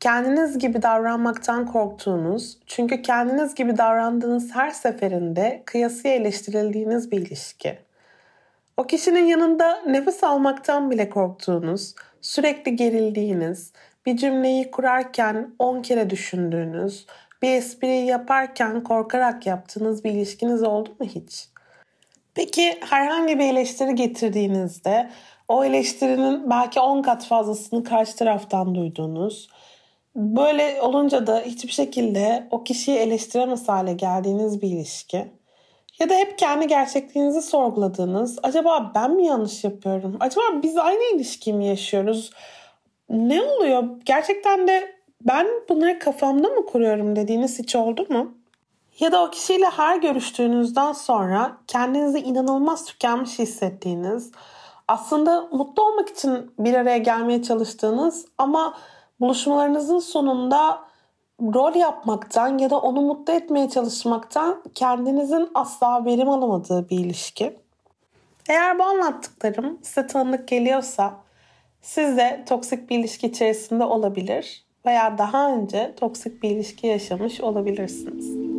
Kendiniz gibi davranmaktan korktuğunuz, çünkü kendiniz gibi davrandığınız her seferinde kıyasıya eleştirildiğiniz bir ilişki. O kişinin yanında nefes almaktan bile korktuğunuz, sürekli gerildiğiniz, bir cümleyi kurarken 10 kere düşündüğünüz, bir espriyi yaparken korkarak yaptığınız bir ilişkiniz oldu mu hiç? Peki herhangi bir eleştiri getirdiğinizde o eleştirinin belki 10 kat fazlasını karşı taraftan duyduğunuz, böyle olunca da hiçbir şekilde o kişiyi eleştiremez hale geldiğiniz bir ilişki ya da hep kendi gerçekliğinizi sorguladığınız, acaba ben mi yanlış yapıyorum? Acaba biz aynı ilişkiyi mi yaşıyoruz? Ne oluyor? Gerçekten de ben bunları kafamda mı kuruyorum dediğiniz hiç oldu mu? Ya da o kişiyle her görüştüğünüzden sonra kendinizi inanılmaz tükenmiş hissettiğiniz, aslında mutlu olmak için bir araya gelmeye çalıştığınız ama buluşmalarınızın sonunda rol yapmaktan ya da onu mutlu etmeye çalışmaktan kendinizin asla verim alamadığı bir ilişki. Eğer bu anlattıklarım size tanıdık geliyorsa siz de toksik bir ilişki içerisinde olabilir veya daha önce toksik bir ilişki yaşamış olabilirsiniz.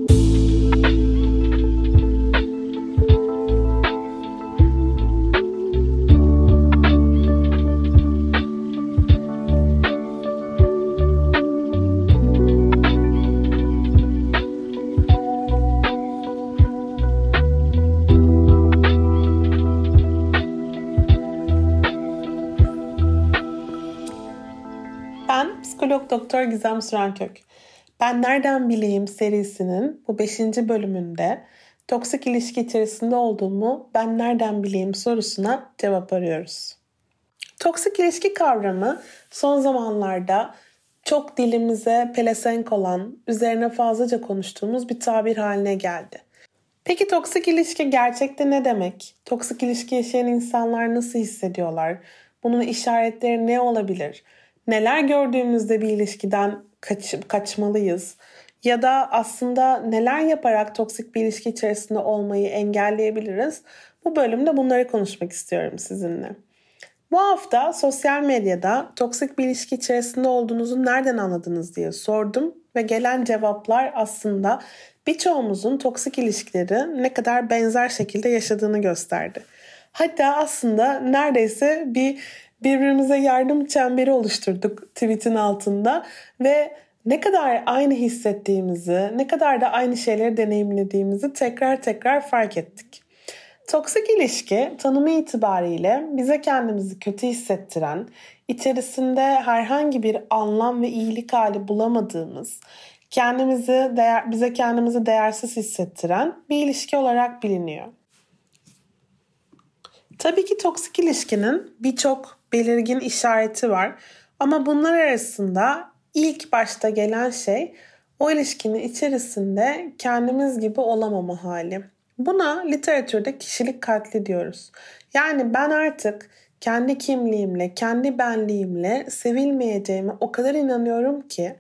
Psikolog doktor Gizem Sürenkök. Ben Nereden Bileyim serisinin bu 5. bölümünde toksik ilişki içerisinde olduğumu ben nereden bileyim sorusuna cevap arıyoruz. Toksik ilişki kavramı son zamanlarda çok dilimize pelesenk olan, üzerine fazlaca konuştuğumuz bir tabir haline geldi. Peki toksik ilişki gerçekte ne demek? Toksik ilişki yaşayan insanlar nasıl hissediyorlar? Bunun işaretleri ne olabilir? Neler gördüğümüzde bir ilişkiden kaç, kaçmalıyız? Ya da aslında neler yaparak toksik bir ilişki içerisinde olmayı engelleyebiliriz? Bu bölümde bunları konuşmak istiyorum sizinle. Bu hafta sosyal medyada toksik bir ilişki içerisinde olduğunuzu nereden anladınız diye sordum ve gelen cevaplar aslında birçoğumuzun toksik ilişkileri ne kadar benzer şekilde yaşadığını gösterdi. Hatta aslında neredeyse bir birbirimize yardım çemberi oluşturduk tweetin altında ve ne kadar aynı hissettiğimizi, ne kadar da aynı şeyleri deneyimlediğimizi tekrar tekrar fark ettik. Toksik ilişki tanımı itibariyle bize kendimizi kötü hissettiren, içerisinde herhangi bir anlam ve iyilik hali bulamadığımız, kendimizi değer, bize kendimizi değersiz hissettiren bir ilişki olarak biliniyor. Tabii ki toksik ilişkinin birçok belirgin işareti var ama bunlar arasında ilk başta gelen şey o ilişkinin içerisinde kendimiz gibi olamama hali. Buna literatürde kişilik katli diyoruz. Yani ben artık kendi kimliğimle, kendi benliğimle sevilmeyeceğime o kadar inanıyorum ki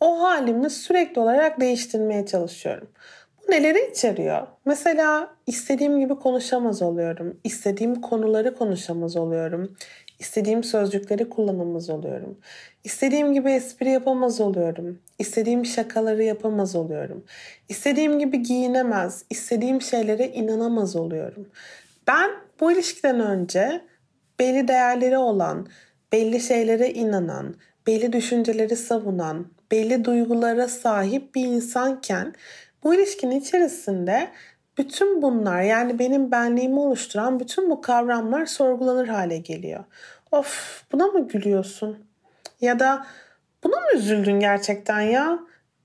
o halimi sürekli olarak değiştirmeye çalışıyorum. Bu neleri içeriyor? Mesela istediğim gibi konuşamaz oluyorum. İstediğim konuları konuşamaz oluyorum. İstediğim sözcükleri kullanamaz oluyorum. İstediğim gibi espri yapamaz oluyorum. İstediğim şakaları yapamaz oluyorum. İstediğim gibi giyinemez, istediğim şeylere inanamaz oluyorum. Ben bu ilişkiden önce belli değerleri olan, belli şeylere inanan, belli düşünceleri savunan, belli duygulara sahip bir insanken bu ilişkinin içerisinde bütün bunlar yani benim benliğimi oluşturan bütün bu kavramlar sorgulanır hale geliyor. Of buna mı gülüyorsun? Ya da buna mı üzüldün gerçekten ya?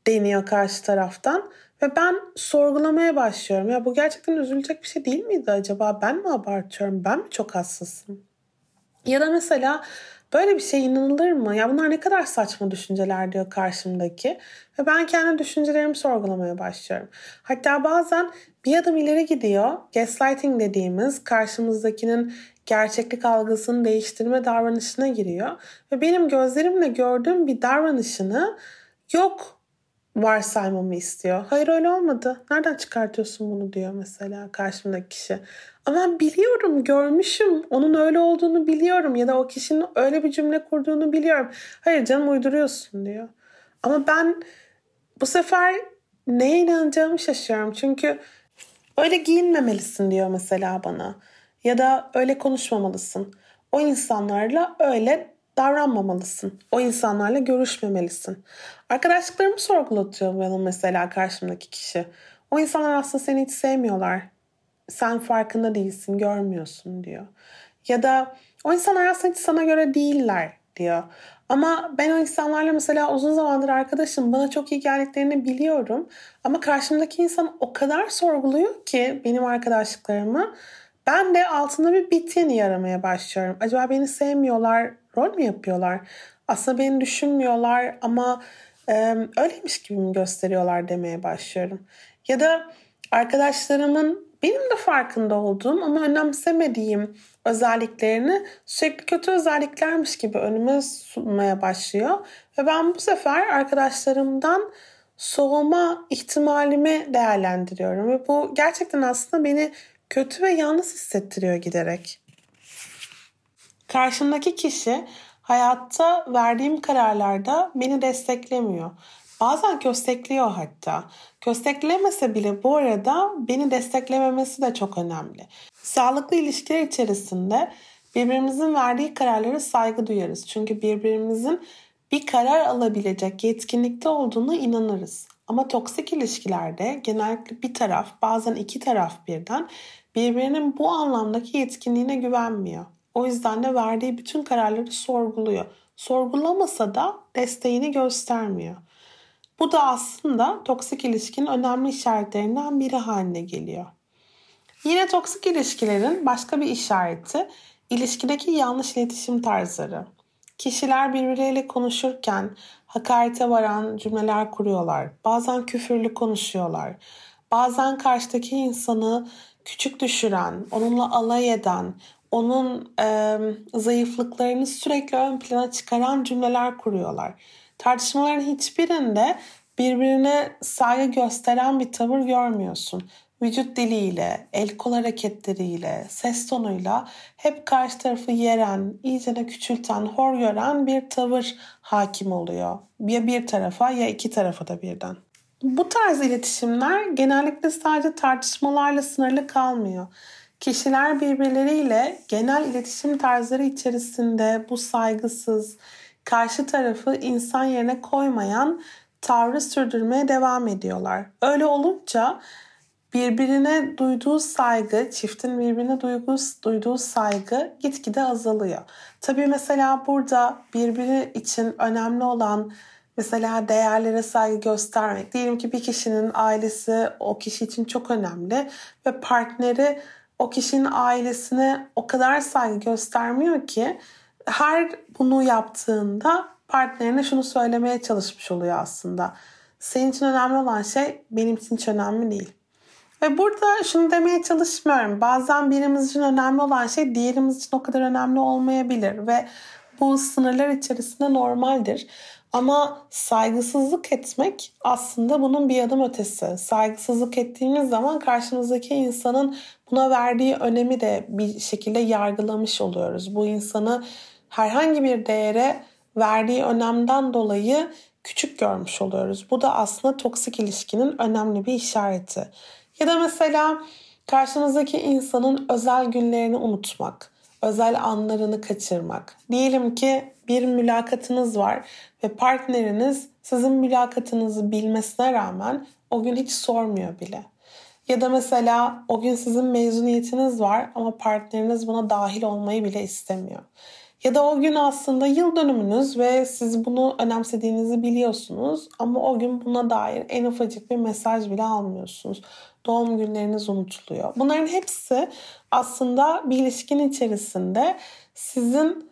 deniyor karşı taraftan. Ve ben sorgulamaya başlıyorum. Ya bu gerçekten üzülecek bir şey değil miydi acaba? Ben mi abartıyorum? Ben mi çok hassasım? Ya da mesela böyle bir şey inanılır mı? Ya bunlar ne kadar saçma düşünceler diyor karşımdaki. Ve ben kendi düşüncelerimi sorgulamaya başlıyorum. Hatta bazen bir adım ileri gidiyor. Gaslighting dediğimiz karşımızdakinin gerçeklik algısını değiştirme davranışına giriyor. Ve benim gözlerimle gördüğüm bir davranışını yok varsaymamı istiyor. Hayır öyle olmadı. Nereden çıkartıyorsun bunu diyor mesela karşımdaki kişi. Ama biliyorum, görmüşüm. Onun öyle olduğunu biliyorum ya da o kişinin öyle bir cümle kurduğunu biliyorum. Hayır canım uyduruyorsun diyor. Ama ben bu sefer neye inanacağımı şaşıyorum. Çünkü öyle giyinmemelisin diyor mesela bana. Ya da öyle konuşmamalısın. O insanlarla öyle davranmamalısın. O insanlarla görüşmemelisin. Arkadaşlıklarımı sorgulatıyor bana mesela karşımdaki kişi. O insanlar aslında seni hiç sevmiyorlar. Sen farkında değilsin, görmüyorsun diyor. Ya da o insanlar aslında hiç sana göre değiller diyor. Ama ben o insanlarla mesela uzun zamandır arkadaşım bana çok iyi geldiklerini biliyorum. Ama karşımdaki insan o kadar sorguluyor ki benim arkadaşlıklarımı. Ben de altında bir bit yeni aramaya başlıyorum. Acaba beni sevmiyorlar, rol mü yapıyorlar? Aslında beni düşünmüyorlar ama e, öyleymiş gibi mi gösteriyorlar demeye başlıyorum. Ya da arkadaşlarımın benim de farkında olduğum ama önemsemediğim özelliklerini sürekli kötü özelliklermiş gibi önüme sunmaya başlıyor. Ve ben bu sefer arkadaşlarımdan soğuma ihtimalimi değerlendiriyorum. Ve bu gerçekten aslında beni kötü ve yalnız hissettiriyor giderek. Karşımdaki kişi hayatta verdiğim kararlarda beni desteklemiyor. Bazen köstekliyor hatta. Kösteklemese bile bu arada beni desteklememesi de çok önemli. Sağlıklı ilişkiler içerisinde birbirimizin verdiği kararlara saygı duyarız. Çünkü birbirimizin bir karar alabilecek yetkinlikte olduğunu inanırız. Ama toksik ilişkilerde genellikle bir taraf, bazen iki taraf birden birbirinin bu anlamdaki yetkinliğine güvenmiyor. O yüzden de verdiği bütün kararları sorguluyor. Sorgulamasa da desteğini göstermiyor. Bu da aslında toksik ilişkinin önemli işaretlerinden biri haline geliyor. Yine toksik ilişkilerin başka bir işareti ilişkideki yanlış iletişim tarzları. Kişiler birbirleriyle konuşurken hakarete varan cümleler kuruyorlar. Bazen küfürlü konuşuyorlar. Bazen karşıdaki insanı küçük düşüren, onunla alay eden, onun e, zayıflıklarını sürekli ön plana çıkaran cümleler kuruyorlar. Tartışmaların hiçbirinde birbirine saygı gösteren bir tavır görmüyorsun. Vücut diliyle, el kol hareketleriyle, ses tonuyla hep karşı tarafı yeren, iyicene küçülten, hor gören bir tavır hakim oluyor. Ya bir tarafa ya iki tarafa da birden. Bu tarz iletişimler genellikle sadece tartışmalarla sınırlı kalmıyor. Kişiler birbirleriyle genel iletişim tarzları içerisinde bu saygısız, karşı tarafı insan yerine koymayan tavrı sürdürmeye devam ediyorlar. Öyle olunca birbirine duyduğu saygı, çiftin birbirine duyduğu, duyduğu saygı gitgide azalıyor. Tabii mesela burada birbiri için önemli olan mesela değerlere saygı göstermek. Diyelim ki bir kişinin ailesi o kişi için çok önemli ve partneri o kişinin ailesine o kadar saygı göstermiyor ki her bunu yaptığında partnerine şunu söylemeye çalışmış oluyor aslında. Senin için önemli olan şey benim için hiç önemli değil. Ve burada şunu demeye çalışmıyorum. Bazen birimiz için önemli olan şey diğerimiz için o kadar önemli olmayabilir ve bu sınırlar içerisinde normaldir. Ama saygısızlık etmek aslında bunun bir adım ötesi. Saygısızlık ettiğimiz zaman karşımızdaki insanın buna verdiği önemi de bir şekilde yargılamış oluyoruz. Bu insanı herhangi bir değere verdiği önemden dolayı küçük görmüş oluyoruz. Bu da aslında toksik ilişkinin önemli bir işareti. Ya da mesela karşımızdaki insanın özel günlerini unutmak, özel anlarını kaçırmak. Diyelim ki bir mülakatınız var ve partneriniz sizin mülakatınızı bilmesine rağmen o gün hiç sormuyor bile. Ya da mesela o gün sizin mezuniyetiniz var ama partneriniz buna dahil olmayı bile istemiyor. Ya da o gün aslında yıl dönümünüz ve siz bunu önemsediğinizi biliyorsunuz ama o gün buna dair en ufacık bir mesaj bile almıyorsunuz. Doğum günleriniz unutuluyor. Bunların hepsi aslında bir ilişkin içerisinde sizin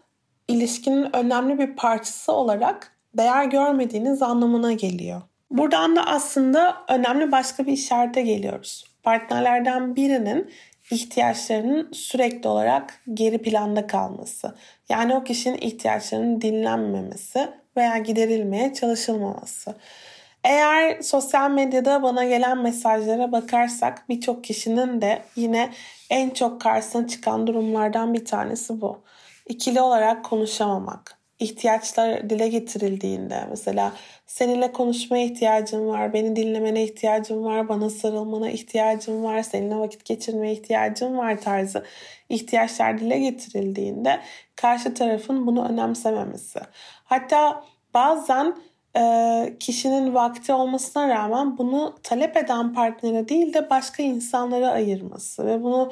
ilişkinin önemli bir parçası olarak değer görmediğiniz anlamına geliyor. Buradan da aslında önemli başka bir işarete geliyoruz. Partnerlerden birinin ihtiyaçlarının sürekli olarak geri planda kalması. Yani o kişinin ihtiyaçlarının dinlenmemesi veya giderilmeye çalışılmaması. Eğer sosyal medyada bana gelen mesajlara bakarsak birçok kişinin de yine en çok karşısına çıkan durumlardan bir tanesi bu. İkili olarak konuşamamak, ihtiyaçlar dile getirildiğinde mesela seninle konuşmaya ihtiyacım var, beni dinlemene ihtiyacım var, bana sarılmana ihtiyacım var, seninle vakit geçirmeye ihtiyacım var tarzı ihtiyaçlar dile getirildiğinde karşı tarafın bunu önemsememesi. Hatta bazen e, kişinin vakti olmasına rağmen bunu talep eden partnere değil de başka insanlara ayırması ve bunu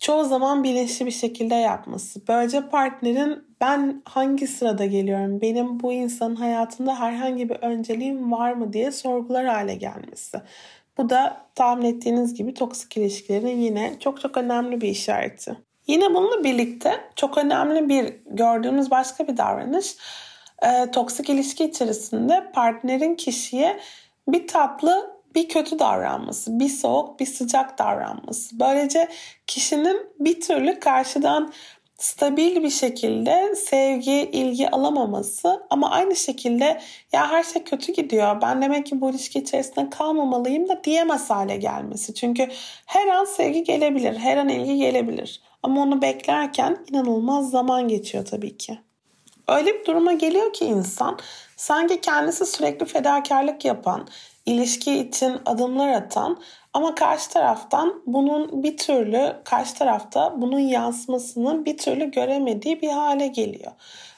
çoğu zaman bilinçli bir şekilde yapması. Böylece partnerin ben hangi sırada geliyorum, benim bu insanın hayatında herhangi bir önceliğim var mı diye sorgular hale gelmesi. Bu da tahmin ettiğiniz gibi toksik ilişkilerin yine çok çok önemli bir işareti. Yine bununla birlikte çok önemli bir gördüğümüz başka bir davranış e, toksik ilişki içerisinde partnerin kişiye bir tatlı bir kötü davranması, bir soğuk, bir sıcak davranması. Böylece kişinin bir türlü karşıdan stabil bir şekilde sevgi, ilgi alamaması ama aynı şekilde ya her şey kötü gidiyor. Ben demek ki bu ilişki içerisinde kalmamalıyım da diyemez hale gelmesi. Çünkü her an sevgi gelebilir, her an ilgi gelebilir. Ama onu beklerken inanılmaz zaman geçiyor tabii ki. Öyle bir duruma geliyor ki insan sanki kendisi sürekli fedakarlık yapan, ilişki için adımlar atan ama karşı taraftan bunun bir türlü karşı tarafta bunun yansımasını bir türlü göremediği bir hale geliyor.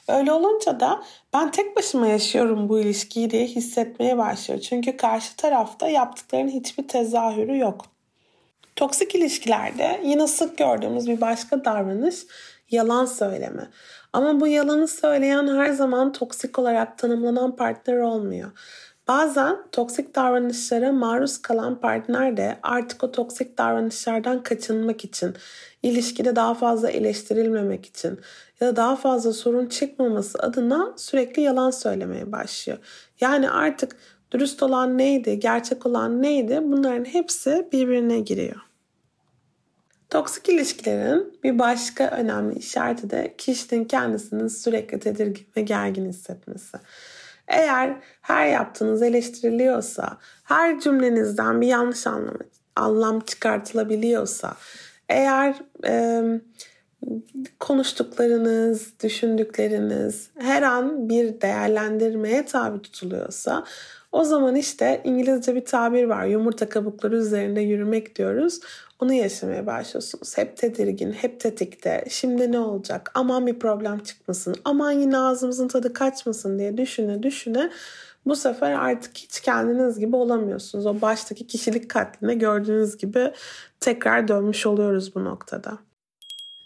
Öyle olunca da ben tek başıma yaşıyorum bu ilişkiyi diye hissetmeye başlıyor. Çünkü karşı tarafta yaptıklarının hiçbir tezahürü yok. Toksik ilişkilerde yine sık gördüğümüz bir başka davranış yalan söyleme. Ama bu yalanı söyleyen her zaman toksik olarak tanımlanan partner olmuyor. Bazen toksik davranışlara maruz kalan partner de artık o toksik davranışlardan kaçınmak için, ilişkide daha fazla eleştirilmemek için ya da daha fazla sorun çıkmaması adına sürekli yalan söylemeye başlıyor. Yani artık dürüst olan neydi, gerçek olan neydi bunların hepsi birbirine giriyor. Toksik ilişkilerin bir başka önemli işareti de kişinin kendisinin sürekli tedirgin ve gergin hissetmesi. Eğer her yaptığınız eleştiriliyorsa, her cümlenizden bir yanlış anlam, anlam çıkartılabiliyorsa, eğer e, konuştuklarınız, düşündükleriniz her an bir değerlendirmeye tabi tutuluyorsa o zaman işte İngilizce bir tabir var. Yumurta kabukları üzerinde yürümek diyoruz. Onu yaşamaya başlıyorsunuz. Hep tedirgin, hep tetikte. Şimdi ne olacak? Aman bir problem çıkmasın. Aman yine ağzımızın tadı kaçmasın diye düşüne düşüne bu sefer artık hiç kendiniz gibi olamıyorsunuz. O baştaki kişilik katline gördüğünüz gibi tekrar dönmüş oluyoruz bu noktada.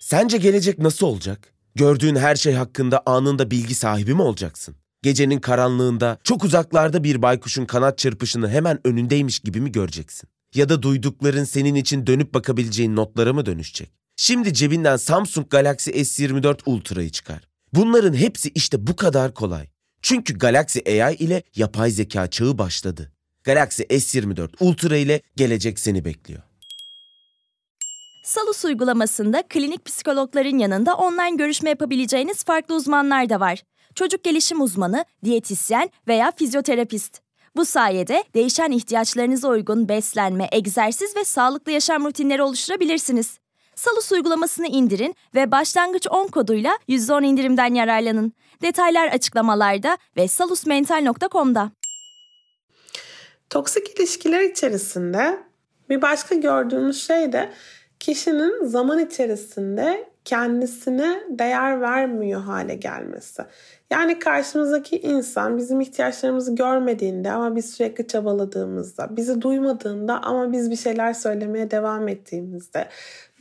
Sence gelecek nasıl olacak? Gördüğün her şey hakkında anında bilgi sahibi mi olacaksın? Gecenin karanlığında çok uzaklarda bir baykuşun kanat çırpışını hemen önündeymiş gibi mi göreceksin? Ya da duydukların senin için dönüp bakabileceğin notlara mı dönüşecek? Şimdi cebinden Samsung Galaxy S24 Ultra'yı çıkar. Bunların hepsi işte bu kadar kolay. Çünkü Galaxy AI ile yapay zeka çağı başladı. Galaxy S24 Ultra ile gelecek seni bekliyor. Salus uygulamasında klinik psikologların yanında online görüşme yapabileceğiniz farklı uzmanlar da var. Çocuk gelişim uzmanı, diyetisyen veya fizyoterapist. Bu sayede değişen ihtiyaçlarınıza uygun beslenme, egzersiz ve sağlıklı yaşam rutinleri oluşturabilirsiniz. Salus uygulamasını indirin ve başlangıç 10 koduyla %10 indirimden yararlanın. Detaylar açıklamalarda ve salusmental.com'da. Toksik ilişkiler içerisinde bir başka gördüğümüz şey de kişinin zaman içerisinde kendisine değer vermiyor hale gelmesi. Yani karşımızdaki insan bizim ihtiyaçlarımızı görmediğinde ama biz sürekli çabaladığımızda, bizi duymadığında ama biz bir şeyler söylemeye devam ettiğimizde,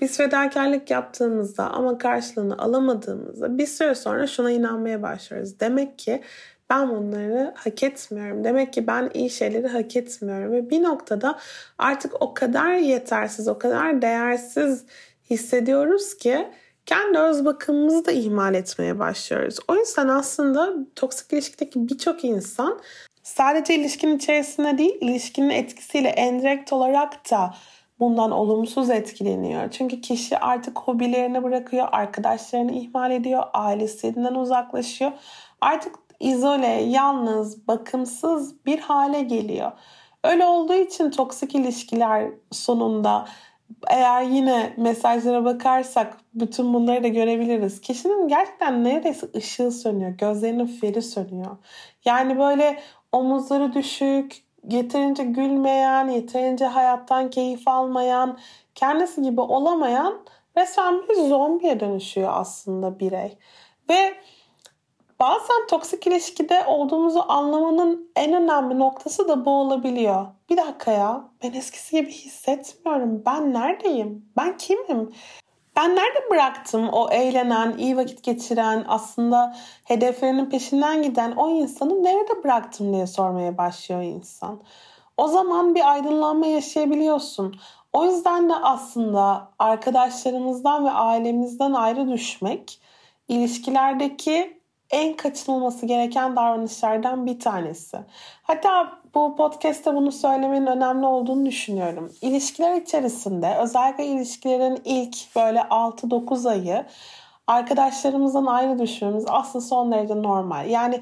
biz fedakarlık yaptığımızda ama karşılığını alamadığımızda bir süre sonra şuna inanmaya başlıyoruz. Demek ki ben bunları hak etmiyorum. Demek ki ben iyi şeyleri hak etmiyorum. Ve bir noktada artık o kadar yetersiz, o kadar değersiz hissediyoruz ki kendi öz bakımımızı da ihmal etmeye başlıyoruz. O yüzden aslında toksik ilişkideki birçok insan sadece ilişkinin içerisinde değil, ilişkinin etkisiyle endirekt olarak da bundan olumsuz etkileniyor. Çünkü kişi artık hobilerini bırakıyor, arkadaşlarını ihmal ediyor, ailesinden uzaklaşıyor. Artık izole, yalnız, bakımsız bir hale geliyor. Öyle olduğu için toksik ilişkiler sonunda eğer yine mesajlara bakarsak bütün bunları da görebiliriz. Kişinin gerçekten neredeyse ışığı sönüyor. Gözlerinin feri sönüyor. Yani böyle omuzları düşük, yeterince gülmeyen, yeterince hayattan keyif almayan, kendisi gibi olamayan resmen bir zombiye dönüşüyor aslında birey. Ve Bazen toksik ilişkide olduğumuzu anlamanın en önemli noktası da bu olabiliyor. Bir dakika ya ben eskisi gibi hissetmiyorum. Ben neredeyim? Ben kimim? Ben nerede bıraktım o eğlenen, iyi vakit geçiren, aslında hedeflerinin peşinden giden o insanı nerede bıraktım diye sormaya başlıyor insan. O zaman bir aydınlanma yaşayabiliyorsun. O yüzden de aslında arkadaşlarımızdan ve ailemizden ayrı düşmek ilişkilerdeki en kaçınılması gereken davranışlardan bir tanesi. Hatta bu podcast'te bunu söylemenin önemli olduğunu düşünüyorum. İlişkiler içerisinde özellikle ilişkilerin ilk böyle 6-9 ayı arkadaşlarımızdan ayrı düşmemiz aslında son derece normal. Yani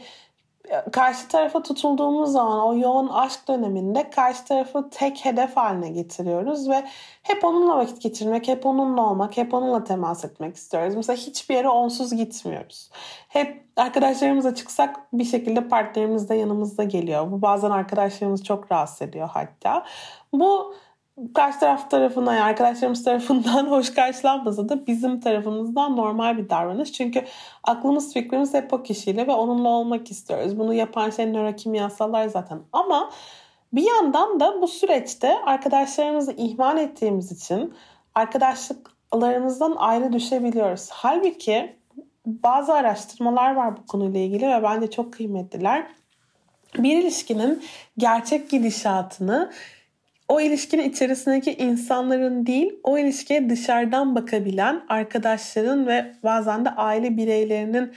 karşı tarafa tutulduğumuz zaman o yoğun aşk döneminde karşı tarafı tek hedef haline getiriyoruz ve hep onunla vakit geçirmek, hep onunla olmak, hep onunla temas etmek istiyoruz. Mesela hiçbir yere onsuz gitmiyoruz. Hep arkadaşlarımıza çıksak bir şekilde partnerimiz de yanımızda geliyor. Bu bazen arkadaşlarımız çok rahatsız ediyor hatta. Bu karşı taraf tarafından yani arkadaşlarımız tarafından hoş karşılanmasa da bizim tarafımızdan normal bir davranış. Çünkü aklımız fikrimiz hep o kişiyle ve onunla olmak istiyoruz. Bunu yapan şey nörokimyasallar zaten. Ama bir yandan da bu süreçte arkadaşlarımızı ihmal ettiğimiz için arkadaşlıklarımızdan ayrı düşebiliyoruz. Halbuki bazı araştırmalar var bu konuyla ilgili ve bence çok kıymetliler. Bir ilişkinin gerçek gidişatını o ilişkinin içerisindeki insanların değil, o ilişkiye dışarıdan bakabilen arkadaşların ve bazen de aile bireylerinin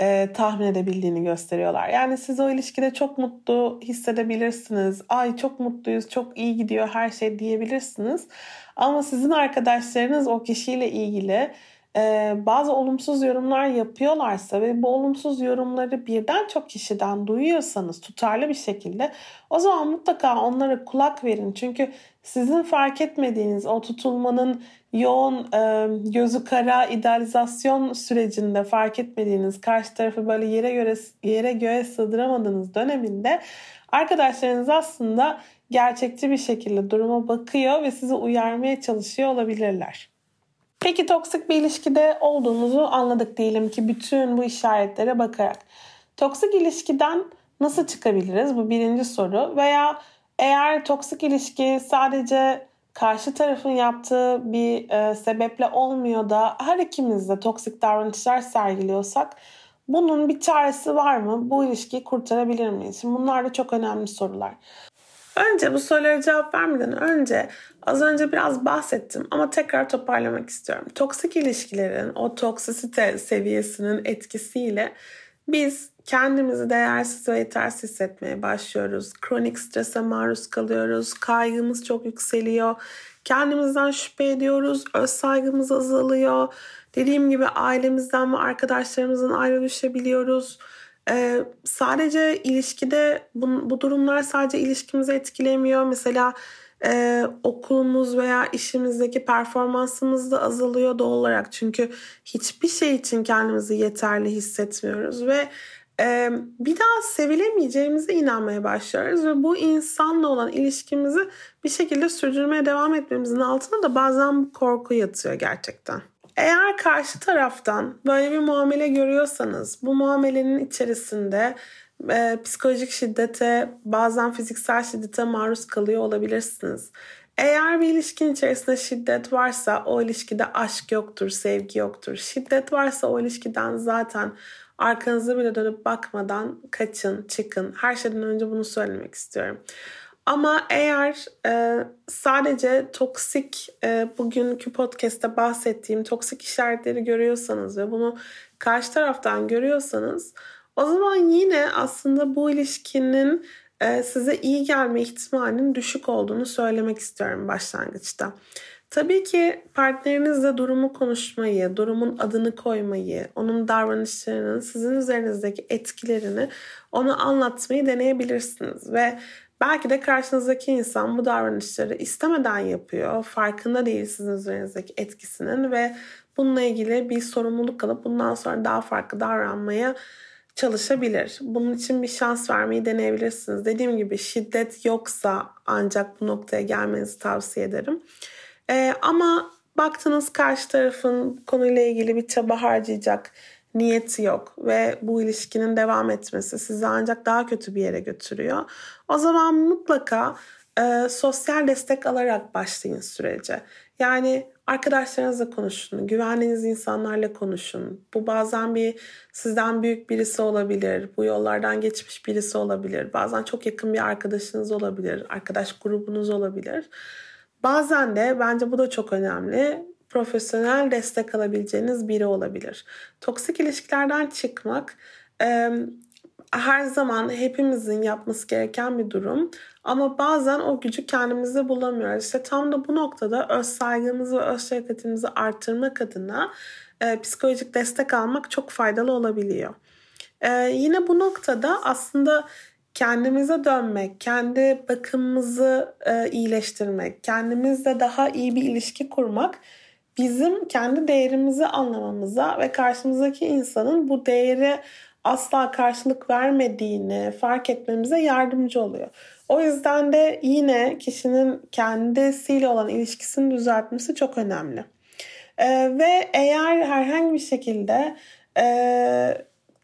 e, tahmin edebildiğini gösteriyorlar. Yani siz o ilişkide çok mutlu hissedebilirsiniz. Ay çok mutluyuz, çok iyi gidiyor her şey diyebilirsiniz. Ama sizin arkadaşlarınız o kişiyle ilgili bazı olumsuz yorumlar yapıyorlarsa ve bu olumsuz yorumları birden çok kişiden duyuyorsanız tutarlı bir şekilde o zaman mutlaka onlara kulak verin. Çünkü sizin fark etmediğiniz o tutulmanın yoğun e, gözü kara idealizasyon sürecinde fark etmediğiniz karşı tarafı böyle yere göre yere göğe sığdıramadığınız döneminde arkadaşlarınız aslında gerçekçi bir şekilde duruma bakıyor ve sizi uyarmaya çalışıyor olabilirler. Peki toksik bir ilişkide olduğumuzu anladık diyelim ki bütün bu işaretlere bakarak. Toksik ilişkiden nasıl çıkabiliriz? Bu birinci soru. Veya eğer toksik ilişki sadece karşı tarafın yaptığı bir e, sebeple olmuyor da her ikimiz de toksik davranışlar sergiliyorsak bunun bir çaresi var mı? Bu ilişkiyi kurtarabilir miyiz? Şimdi bunlar da çok önemli sorular. Önce bu sorulara cevap vermeden önce az önce biraz bahsettim ama tekrar toparlamak istiyorum. Toksik ilişkilerin o toksisite seviyesinin etkisiyle biz kendimizi değersiz ve yetersiz hissetmeye başlıyoruz. Kronik strese maruz kalıyoruz. Kaygımız çok yükseliyor. Kendimizden şüphe ediyoruz. Öz saygımız azalıyor. Dediğim gibi ailemizden ve arkadaşlarımızdan ayrı düşebiliyoruz ee, sadece ilişkide bu, bu durumlar sadece ilişkimizi etkilemiyor. Mesela e, okulumuz veya işimizdeki performansımız da azalıyor doğal olarak. Çünkü hiçbir şey için kendimizi yeterli hissetmiyoruz ve e, bir daha sevilemeyeceğimize inanmaya başlıyoruz ve bu insanla olan ilişkimizi bir şekilde sürdürmeye devam etmemizin altında da bazen bu korku yatıyor gerçekten. Eğer karşı taraftan böyle bir muamele görüyorsanız bu muamelenin içerisinde e, psikolojik şiddete bazen fiziksel şiddete maruz kalıyor olabilirsiniz. Eğer bir ilişkin içerisinde şiddet varsa o ilişkide aşk yoktur, sevgi yoktur. Şiddet varsa o ilişkiden zaten arkanızı bile dönüp bakmadan kaçın, çıkın. Her şeyden önce bunu söylemek istiyorum. Ama eğer e, sadece toksik e, bugünkü podcast'te bahsettiğim toksik işaretleri görüyorsanız ve bunu karşı taraftan görüyorsanız o zaman yine aslında bu ilişkinin e, size iyi gelme ihtimalinin düşük olduğunu söylemek istiyorum başlangıçta. Tabii ki partnerinizle durumu konuşmayı, durumun adını koymayı, onun davranışlarının sizin üzerinizdeki etkilerini ona anlatmayı deneyebilirsiniz ve belki de karşınızdaki insan bu davranışları istemeden yapıyor, farkında değil sizin üzerinizdeki etkisinin ve bununla ilgili bir sorumluluk alıp bundan sonra daha farklı davranmaya çalışabilir. Bunun için bir şans vermeyi deneyebilirsiniz. Dediğim gibi şiddet yoksa ancak bu noktaya gelmenizi tavsiye ederim. Ee, ama baktınız karşı tarafın konuyla ilgili bir çaba harcayacak niyeti yok ve bu ilişkinin devam etmesi sizi ancak daha kötü bir yere götürüyor. O zaman mutlaka e, sosyal destek alarak başlayın sürece. Yani arkadaşlarınızla konuşun, güvendiğiniz insanlarla konuşun. Bu bazen bir sizden büyük birisi olabilir, bu yollardan geçmiş birisi olabilir. Bazen çok yakın bir arkadaşınız olabilir, arkadaş grubunuz olabilir. Bazen de bence bu da çok önemli. Profesyonel destek alabileceğiniz biri olabilir. Toksik ilişkilerden çıkmak her zaman hepimizin yapması gereken bir durum. Ama bazen o gücü kendimizde bulamıyoruz. İşte tam da bu noktada öz saygımızı ve öz şefkatimizi arttırmak adına e, psikolojik destek almak çok faydalı olabiliyor. E, yine bu noktada aslında kendimize dönmek, kendi bakımımızı e, iyileştirmek, kendimizle daha iyi bir ilişki kurmak bizim kendi değerimizi anlamamıza ve karşımızdaki insanın bu değeri asla karşılık vermediğini fark etmemize yardımcı oluyor. O yüzden de yine kişinin kendisiyle olan ilişkisini düzeltmesi çok önemli. Ee, ve eğer herhangi bir şekilde e,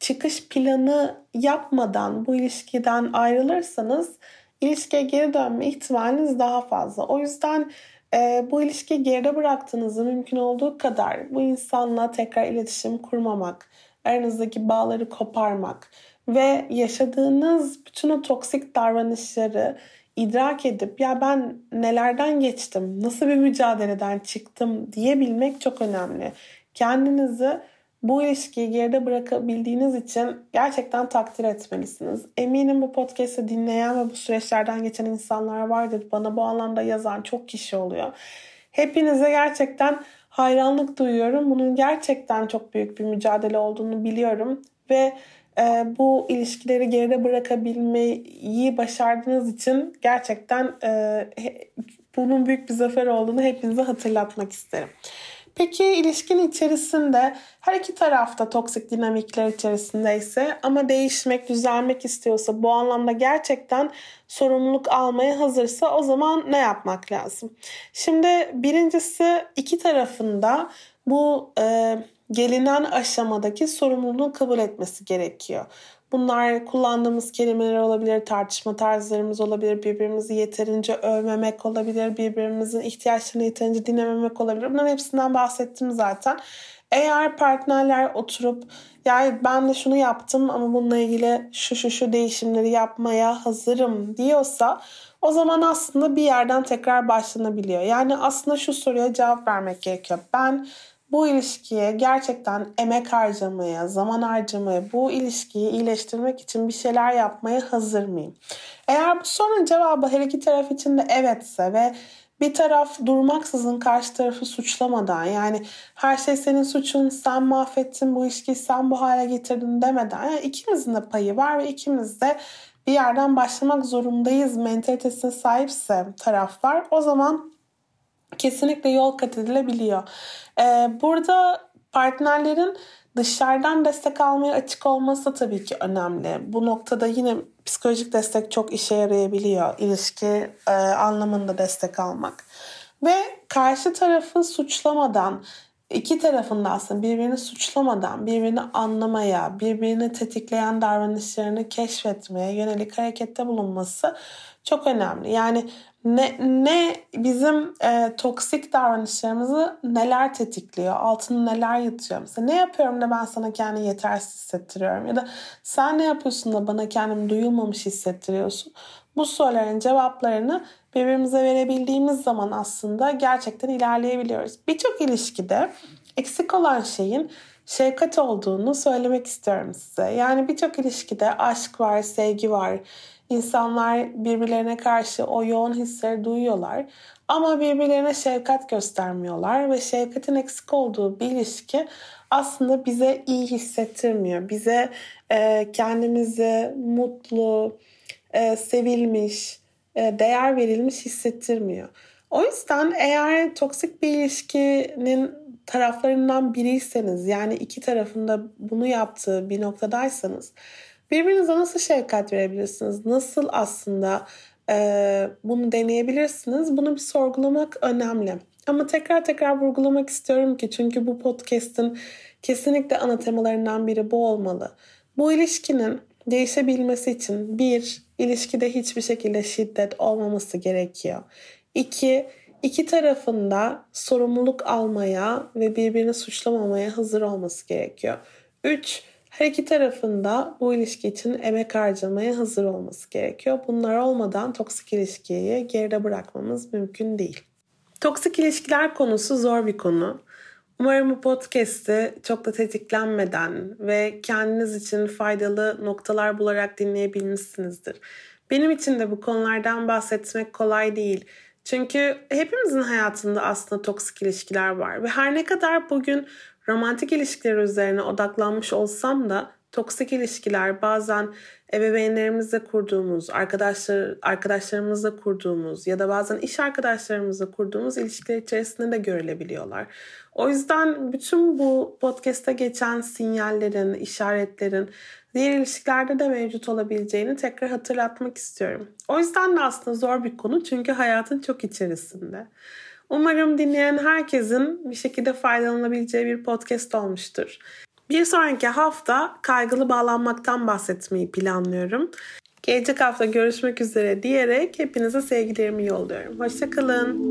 çıkış planı yapmadan bu ilişkiden ayrılırsanız ilişkiye geri dönme ihtimaliniz daha fazla. O yüzden e, bu ilişkiyi geride bıraktığınızda mümkün olduğu kadar bu insanla tekrar iletişim kurmamak, aranızdaki bağları koparmak ve yaşadığınız bütün o toksik davranışları idrak edip ya ben nelerden geçtim, nasıl bir mücadeleden çıktım diyebilmek çok önemli. Kendinizi bu ilişkiyi geride bırakabildiğiniz için gerçekten takdir etmelisiniz. Eminim bu podcast'ı dinleyen ve bu süreçlerden geçen insanlar vardır. Bana bu alanda yazan çok kişi oluyor. Hepinize gerçekten hayranlık duyuyorum. Bunun gerçekten çok büyük bir mücadele olduğunu biliyorum ve e, bu ilişkileri geride bırakabilmeyi başardığınız için gerçekten e, bunun büyük bir zafer olduğunu hepinize hatırlatmak isterim. Peki ilişkin içerisinde her iki tarafta toksik dinamikler içerisindeyse ama değişmek, düzelmek istiyorsa bu anlamda gerçekten sorumluluk almaya hazırsa o zaman ne yapmak lazım? Şimdi birincisi iki tarafında bu e, gelinen aşamadaki sorumluluğu kabul etmesi gerekiyor. Bunlar kullandığımız kelimeler olabilir, tartışma tarzlarımız olabilir, birbirimizi yeterince övmemek olabilir, birbirimizin ihtiyaçlarını yeterince dinlememek olabilir. Bunların hepsinden bahsettim zaten. Eğer partnerler oturup yani ben de şunu yaptım ama bununla ilgili şu şu şu değişimleri yapmaya hazırım diyorsa o zaman aslında bir yerden tekrar başlanabiliyor. Yani aslında şu soruya cevap vermek gerekiyor. Ben bu ilişkiye gerçekten emek harcamaya, zaman harcamaya, bu ilişkiyi iyileştirmek için bir şeyler yapmaya hazır mıyım? Eğer bu sorunun cevabı her iki taraf için de evetse ve bir taraf durmaksızın karşı tarafı suçlamadan yani her şey senin suçun sen mahvettin bu ilişkiyi sen bu hale getirdin demeden yani ikimizin de payı var ve ikimiz de bir yerden başlamak zorundayız mentalitesine sahipse taraf var o zaman kesinlikle yol kat edilebiliyor. Ee, burada partnerlerin dışarıdan destek almaya açık olması da tabii ki önemli. Bu noktada yine psikolojik destek çok işe yarayabiliyor. İlişki e, anlamında destek almak. Ve karşı tarafı suçlamadan iki tarafında aslında birbirini suçlamadan birbirini anlamaya, birbirini tetikleyen davranışlarını keşfetmeye yönelik harekette bulunması çok önemli. Yani ne, ne bizim e, toksik davranışlarımızı neler tetikliyor, altını neler yatıyor. Mesela ne yapıyorum da ben sana kendimi yetersiz hissettiriyorum ya da sen ne yapıyorsun da bana kendimi duyulmamış hissettiriyorsun. Bu soruların cevaplarını birbirimize verebildiğimiz zaman aslında gerçekten ilerleyebiliyoruz. Birçok ilişkide eksik olan şeyin şefkat olduğunu söylemek istiyorum size. Yani birçok ilişkide aşk var, sevgi var. İnsanlar birbirlerine karşı o yoğun hisleri duyuyorlar. Ama birbirlerine şefkat göstermiyorlar ve şefkatin eksik olduğu bir ilişki aslında bize iyi hissettirmiyor. Bize e, kendimizi mutlu, e, sevilmiş, e, değer verilmiş hissettirmiyor. O yüzden eğer toksik bir ilişkinin taraflarından biriyseniz yani iki tarafında bunu yaptığı bir noktadaysanız birbirinize nasıl şefkat verebilirsiniz? Nasıl aslında e, bunu deneyebilirsiniz? Bunu bir sorgulamak önemli. Ama tekrar tekrar vurgulamak istiyorum ki çünkü bu podcast'in kesinlikle ana temalarından biri bu olmalı. Bu ilişkinin değişebilmesi için bir, ilişkide hiçbir şekilde şiddet olmaması gerekiyor. İki, iki tarafında sorumluluk almaya ve birbirini suçlamamaya hazır olması gerekiyor. Üç, her iki tarafında bu ilişki için emek harcamaya hazır olması gerekiyor. Bunlar olmadan toksik ilişkiyi geride bırakmamız mümkün değil. Toksik ilişkiler konusu zor bir konu. Umarım bu podcast'i çok da tetiklenmeden ve kendiniz için faydalı noktalar bularak dinleyebilmişsinizdir. Benim için de bu konulardan bahsetmek kolay değil. Çünkü hepimizin hayatında aslında toksik ilişkiler var ve her ne kadar bugün romantik ilişkiler üzerine odaklanmış olsam da toksik ilişkiler bazen ebeveynlerimizle kurduğumuz, arkadaşlar arkadaşlarımızla kurduğumuz ya da bazen iş arkadaşlarımızla kurduğumuz ilişkiler içerisinde de görülebiliyorlar. O yüzden bütün bu podcast'te geçen sinyallerin, işaretlerin diğer ilişkilerde de mevcut olabileceğini tekrar hatırlatmak istiyorum. O yüzden de aslında zor bir konu çünkü hayatın çok içerisinde. Umarım dinleyen herkesin bir şekilde faydalanabileceği bir podcast olmuştur. Bir sonraki hafta kaygılı bağlanmaktan bahsetmeyi planlıyorum. Gelecek hafta görüşmek üzere diyerek hepinize sevgilerimi yolluyorum. Hoşçakalın.